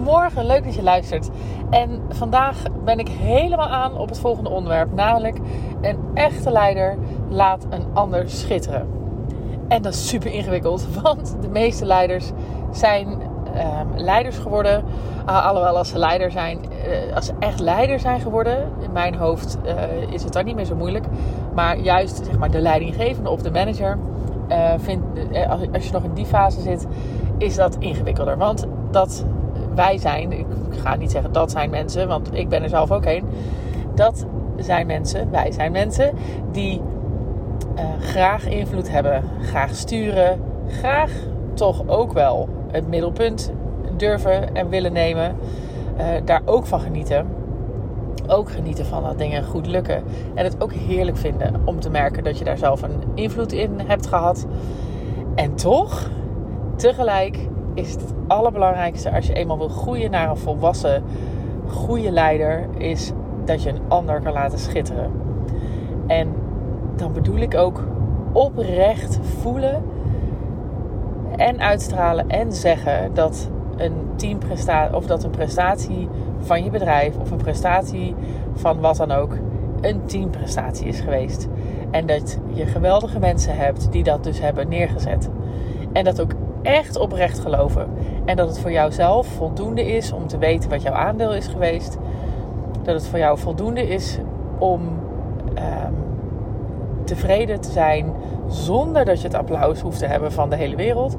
Goedemorgen, leuk dat je luistert. En vandaag ben ik helemaal aan op het volgende onderwerp, namelijk een echte leider laat een ander schitteren. En dat is super ingewikkeld, want de meeste leiders zijn ehm, leiders geworden. Uh, alhoewel als ze leider zijn, uh, als ze echt leider zijn geworden, in mijn hoofd uh, is het dan niet meer zo moeilijk. Maar juist zeg maar, de leidinggevende of de manager, vind, als je nog in die fase zit, is dat ingewikkelder. Want dat wij zijn, ik ga niet zeggen dat zijn mensen, want ik ben er zelf ook een. Dat zijn mensen, wij zijn mensen die uh, graag invloed hebben, graag sturen, graag toch ook wel het middelpunt durven en willen nemen. Uh, daar ook van genieten. Ook genieten van dat dingen goed lukken. En het ook heerlijk vinden om te merken dat je daar zelf een invloed in hebt gehad. En toch, tegelijk is het, allerbelangrijkste als je eenmaal wil groeien naar een volwassen, goede leider, is dat je een ander kan laten schitteren. En dan bedoel ik ook oprecht voelen en uitstralen en zeggen dat een teamprestatie of dat een prestatie van je bedrijf of een prestatie van wat dan ook een teamprestatie is geweest. En dat je geweldige mensen hebt die dat dus hebben neergezet. En dat ook echt oprecht geloven. En dat het voor jouzelf voldoende is om te weten wat jouw aandeel is geweest. Dat het voor jou voldoende is om um, tevreden te zijn zonder dat je het applaus hoeft te hebben van de hele wereld.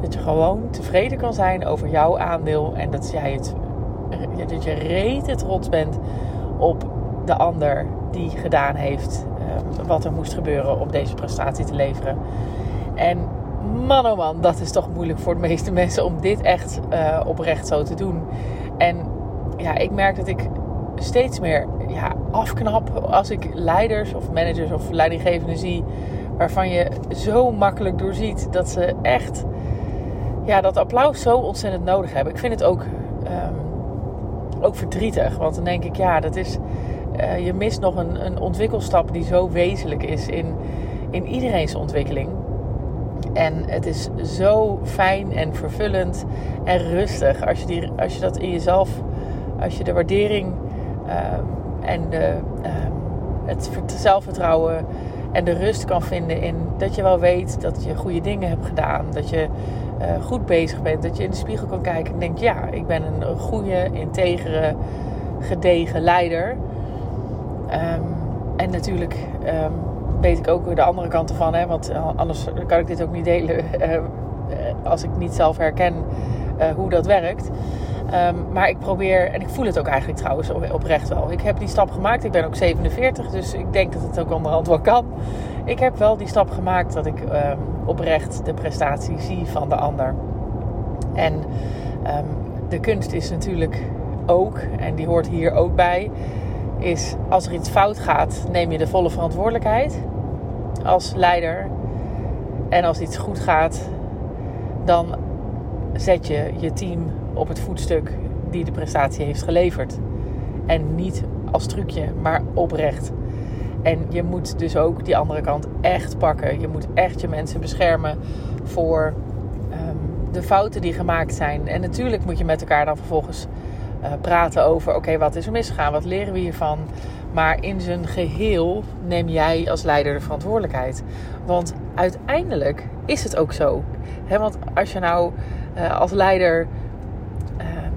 Dat je gewoon tevreden kan zijn over jouw aandeel en dat jij het, dat je rete trots bent op de ander die gedaan heeft um, wat er moest gebeuren om deze prestatie te leveren. En man oh man, dat is toch moeilijk voor de meeste mensen om dit echt uh, oprecht zo te doen. En ja, ik merk dat ik steeds meer ja, afknap als ik leiders of managers of leidinggevenden zie waarvan je zo makkelijk doorziet dat ze echt ja, dat applaus zo ontzettend nodig hebben. Ik vind het ook, um, ook verdrietig, want dan denk ik ja, dat is, uh, je mist nog een, een ontwikkelstap die zo wezenlijk is in, in iedereen's ontwikkeling. En het is zo fijn en vervullend en rustig als je, die, als je dat in jezelf, als je de waardering um, en de, um, het zelfvertrouwen en de rust kan vinden in dat je wel weet dat je goede dingen hebt gedaan. Dat je uh, goed bezig bent. Dat je in de spiegel kan kijken en denkt: ja, ik ben een goede, integere, gedegen leider. Um, en natuurlijk weet ik ook de andere kant ervan. Hè? Want eh, anders kan ik dit ook niet delen uh, als ik niet zelf herken hoe dat werkt. Um, maar ik probeer, en ik voel het ook eigenlijk trouwens oprecht wel. Ik heb die stap gemaakt. Ik ben ook 47, dus ik denk dat het ook onderhand wel kan. Ik heb wel die stap gemaakt dat ik um, oprecht de prestatie zie van de ander. En um, de kunst is natuurlijk ook, en die hoort hier ook bij, is als er iets fout gaat, neem je de volle verantwoordelijkheid als leider. En als iets goed gaat, dan zet je je team op het voetstuk die de prestatie heeft geleverd. En niet als trucje, maar oprecht. En je moet dus ook die andere kant echt pakken. Je moet echt je mensen beschermen voor um, de fouten die gemaakt zijn. En natuurlijk moet je met elkaar dan vervolgens uh, praten over: oké, wat is er misgegaan? Wat leren we hiervan? Maar in zijn geheel neem jij als leider de verantwoordelijkheid. Want uiteindelijk is het ook zo. Want als je nou uh, als leider um,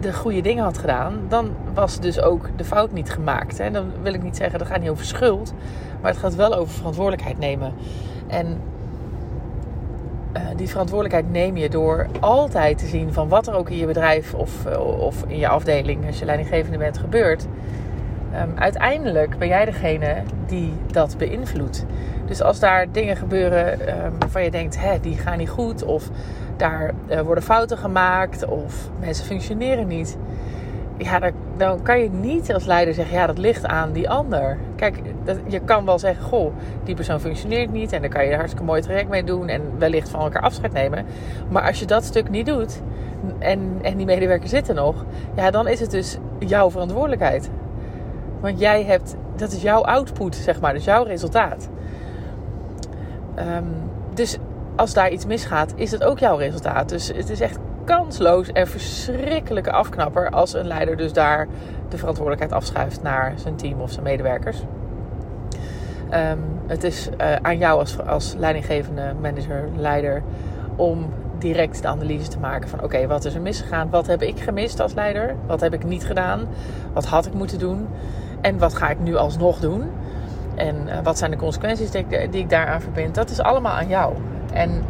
de goede dingen had gedaan, dan was dus ook de fout niet gemaakt. En dan wil ik niet zeggen, dat gaat niet over schuld, maar het gaat wel over verantwoordelijkheid nemen. En uh, die verantwoordelijkheid neem je door altijd te zien van wat er ook in je bedrijf of, of in je afdeling, als je leidinggevende bent, gebeurt. Um, uiteindelijk ben jij degene die dat beïnvloedt. Dus als daar dingen gebeuren um, waarvan je denkt, hè, die gaan niet goed, of daar uh, worden fouten gemaakt, of mensen functioneren niet, ja, dan, dan, kan je niet als leider zeggen, ja, dat ligt aan die ander. Kijk, je kan wel zeggen, goh, die persoon functioneert niet, en daar kan je een hartstikke mooi traject mee doen en wellicht van elkaar afscheid nemen. Maar als je dat stuk niet doet en, en die medewerker zit er nog, ja, dan is het dus jouw verantwoordelijkheid. Want jij hebt, dat is jouw output, zeg maar, dus jouw resultaat. Um, dus als daar iets misgaat, is het ook jouw resultaat. Dus het is echt kansloos en verschrikkelijke afknapper als een leider dus daar de verantwoordelijkheid afschuift naar zijn team of zijn medewerkers. Ehm, het is uh, aan jou als, als leidinggevende manager, leider, om direct de analyse te maken van oké, wat is er misgegaan? Wat heb ik gemist als leider? Wat heb ik niet gedaan? Wat had ik moeten doen? En wat ga ik nu alsnog doen? En uh, wat zijn de consequenties die ik, die ik, daaraan verbind? Dat is allemaal aan jou. En um,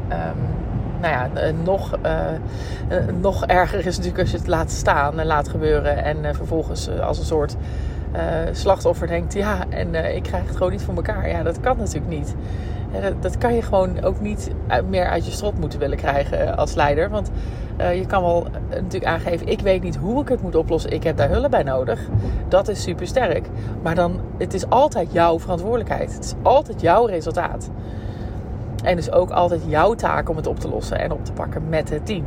nou ja, uh, nog, nog erger is natuurlijk als je het laat staan en laat gebeuren. En vervolgens als een soort slachtoffer denkt: ja, en ik krijg het gewoon niet voor elkaar. Ja, dat kan natuurlijk niet dat, kan je gewoon ook niet meer uit je strot moeten willen krijgen eh, als leider. Want uh, je kan wel eh, natuurlijk aangeven, ik weet niet hoe ik het moet oplossen. Ik heb daar hulp bij nodig. Dat is super sterk. Maar dan, het is altijd jouw verantwoordelijkheid. Het is altijd jouw resultaat. En dus ook altijd jouw taak om het op te lossen en op te pakken met het team.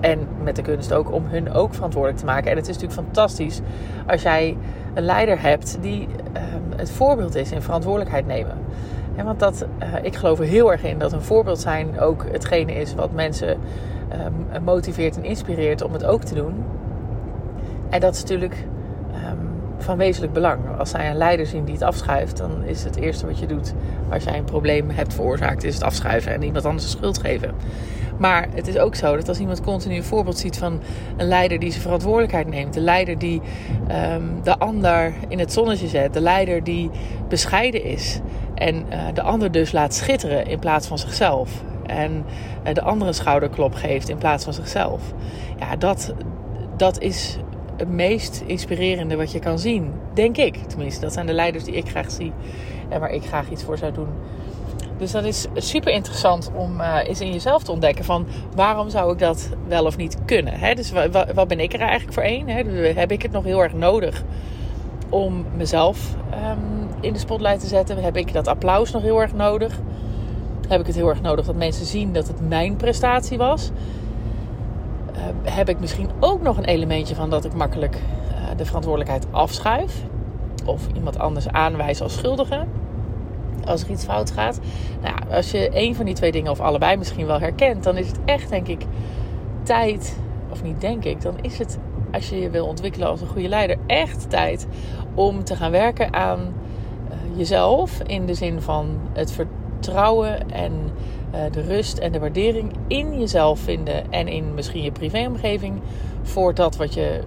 En met de kunst ook om hun ook verantwoordelijk te maken. En het is natuurlijk fantastisch als jij een leider hebt die um, het voorbeeld is in verantwoordelijkheid nemen. Ja, want dat, uh, ik geloof er heel erg in dat een voorbeeld zijn ook hetgene is wat mensen um, motiveert en inspireert om het ook te doen. En dat is natuurlijk um, van wezenlijk belang. Als zij een leider zien die het afschuift, dan is het eerste wat je doet als jij een probleem hebt veroorzaakt, is het afschuiven en iemand anders de schuld geven. Maar het is ook zo dat als iemand continu een voorbeeld ziet van een leider die zijn verantwoordelijkheid neemt, de leider die um, de ander in het zonnetje zet, de leider die bescheiden is, en uh, de ander dus laat schitteren in plaats van zichzelf. En uh, de andere een schouderklop geeft in plaats van zichzelf. Ja, dat, dat is het meest inspirerende wat je kan zien. Denk ik tenminste. Dat zijn de leiders die ik graag zie. En waar ik graag iets voor zou doen. Dus dat is super interessant om uh, eens in jezelf te ontdekken van waarom zou ik dat wel of niet kunnen. Hè? Dus wat ben ik er eigenlijk voor één? Heb ik het nog heel erg nodig om mezelf um, in de spotlight te zetten? Heb ik dat applaus nog heel erg nodig? Heb ik het heel erg nodig dat mensen zien dat het mijn prestatie was? Uh, heb ik misschien ook nog een elementje van dat ik makkelijk uh, de verantwoordelijkheid afschuif? Of iemand anders aanwijs als schuldige? Als er iets fout gaat. Nou als je een van die twee dingen of allebei misschien wel herkent, dan is het echt, denk ik, tijd. Of niet denk ik, dan is het als je je wil ontwikkelen als een goede leider, echt tijd om te gaan werken aan uh, jezelf. In de zin van het vertrouwen en uh, de rust en de waardering in jezelf vinden. En in misschien je privéomgeving voor dat wat je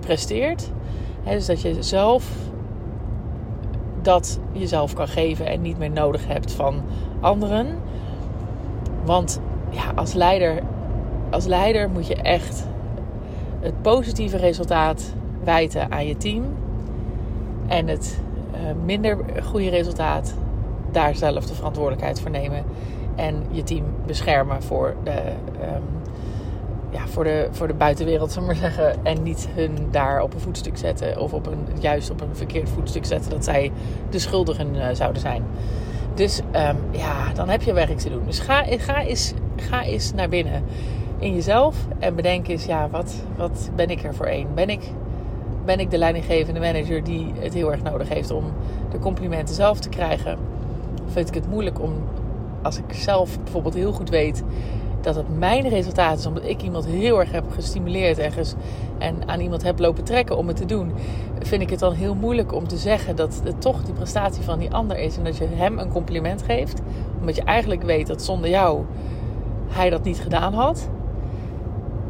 presteert. He, dus dat je zelf dat jezelf kan geven en niet meer nodig hebt van anderen. Want ja, als leider, als leider moet je echt het positieve resultaat wijten aan je team. En het uh, minder goede resultaat daar zelf de verantwoordelijkheid voor nemen. En je team beschermen voor de, um, ja, voor de, voor de buitenwereld, zullen we maar zeggen. En niet hun daar op een voetstuk zetten. Of op een, juist op een verkeerd voetstuk zetten dat zij de schuldigen uh, zouden zijn. Dus um, ja, dan heb je werk te doen. Dus ga, ga, eens, ga eens naar binnen in jezelf en bedenk eens, ja, wat, wat ben ik er voor één? Ben ik, ben ik de leidinggevende manager die het heel erg nodig heeft om de complimenten zelf te krijgen? Vind ik het moeilijk om, als ik zelf bijvoorbeeld heel goed weet dat het mijn resultaat is, omdat ik iemand heel erg heb gestimuleerd en, ges, en aan iemand heb lopen trekken om het te doen, vind ik het dan heel moeilijk om te zeggen dat het toch die prestatie van die ander is en dat je hem een compliment geeft, omdat je eigenlijk weet dat zonder jou hij dat niet gedaan had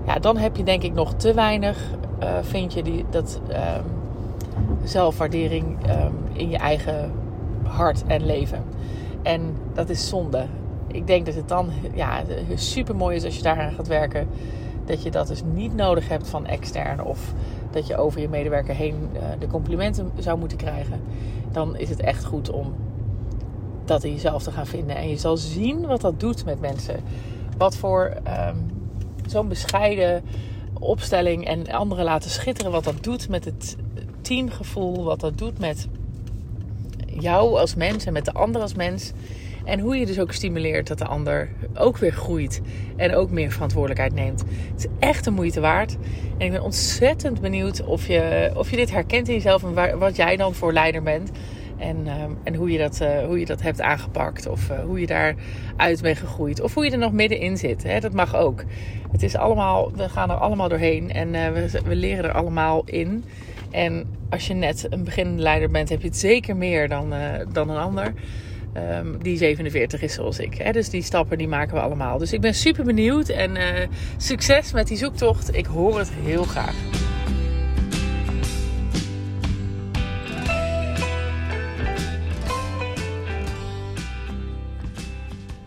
ja, dan heb je denk ik nog te weinig, uh, vind je, die, dat um, zelfwaardering um, in je eigen hart en leven. En dat is zonde. Ik denk dat het dan ja, super mooi is als je daaraan gaat werken. Dat je dat dus niet nodig hebt van extern. Of dat je over je medewerker heen uh, de complimenten zou moeten krijgen. Dan is het echt goed om dat in jezelf te gaan vinden. En je zal zien wat dat doet met mensen. Wat voor um, zo'n bescheiden opstelling en anderen laten schitteren. Wat dat doet met het teamgevoel. Wat dat doet met jou als mens en met de ander als mens. En hoe je dus ook stimuleert dat de ander ook weer groeit. En ook meer verantwoordelijkheid neemt. Het is echt een moeite waard. En ik ben ontzettend benieuwd of je, of je dit herkent in jezelf. En wat jij dan voor leider bent. En, ehm, en hoe, je dat, uh, hoe je dat hebt aangepakt. Of uh, hoe je daaruit bent gegroeid. Of hoe je er nog middenin zit. Hè? Dat mag ook. Het is allemaal, we gaan er allemaal doorheen. En uh, we, we leren er allemaal in. En als je net een beginleider bent, heb je het zeker meer dan, dan een ander. Um, die 47 is zoals ik. Hè? Dus die stappen die maken we allemaal. Dus ik ben super benieuwd. En succes met die zoektocht. Ik hoor het heel graag.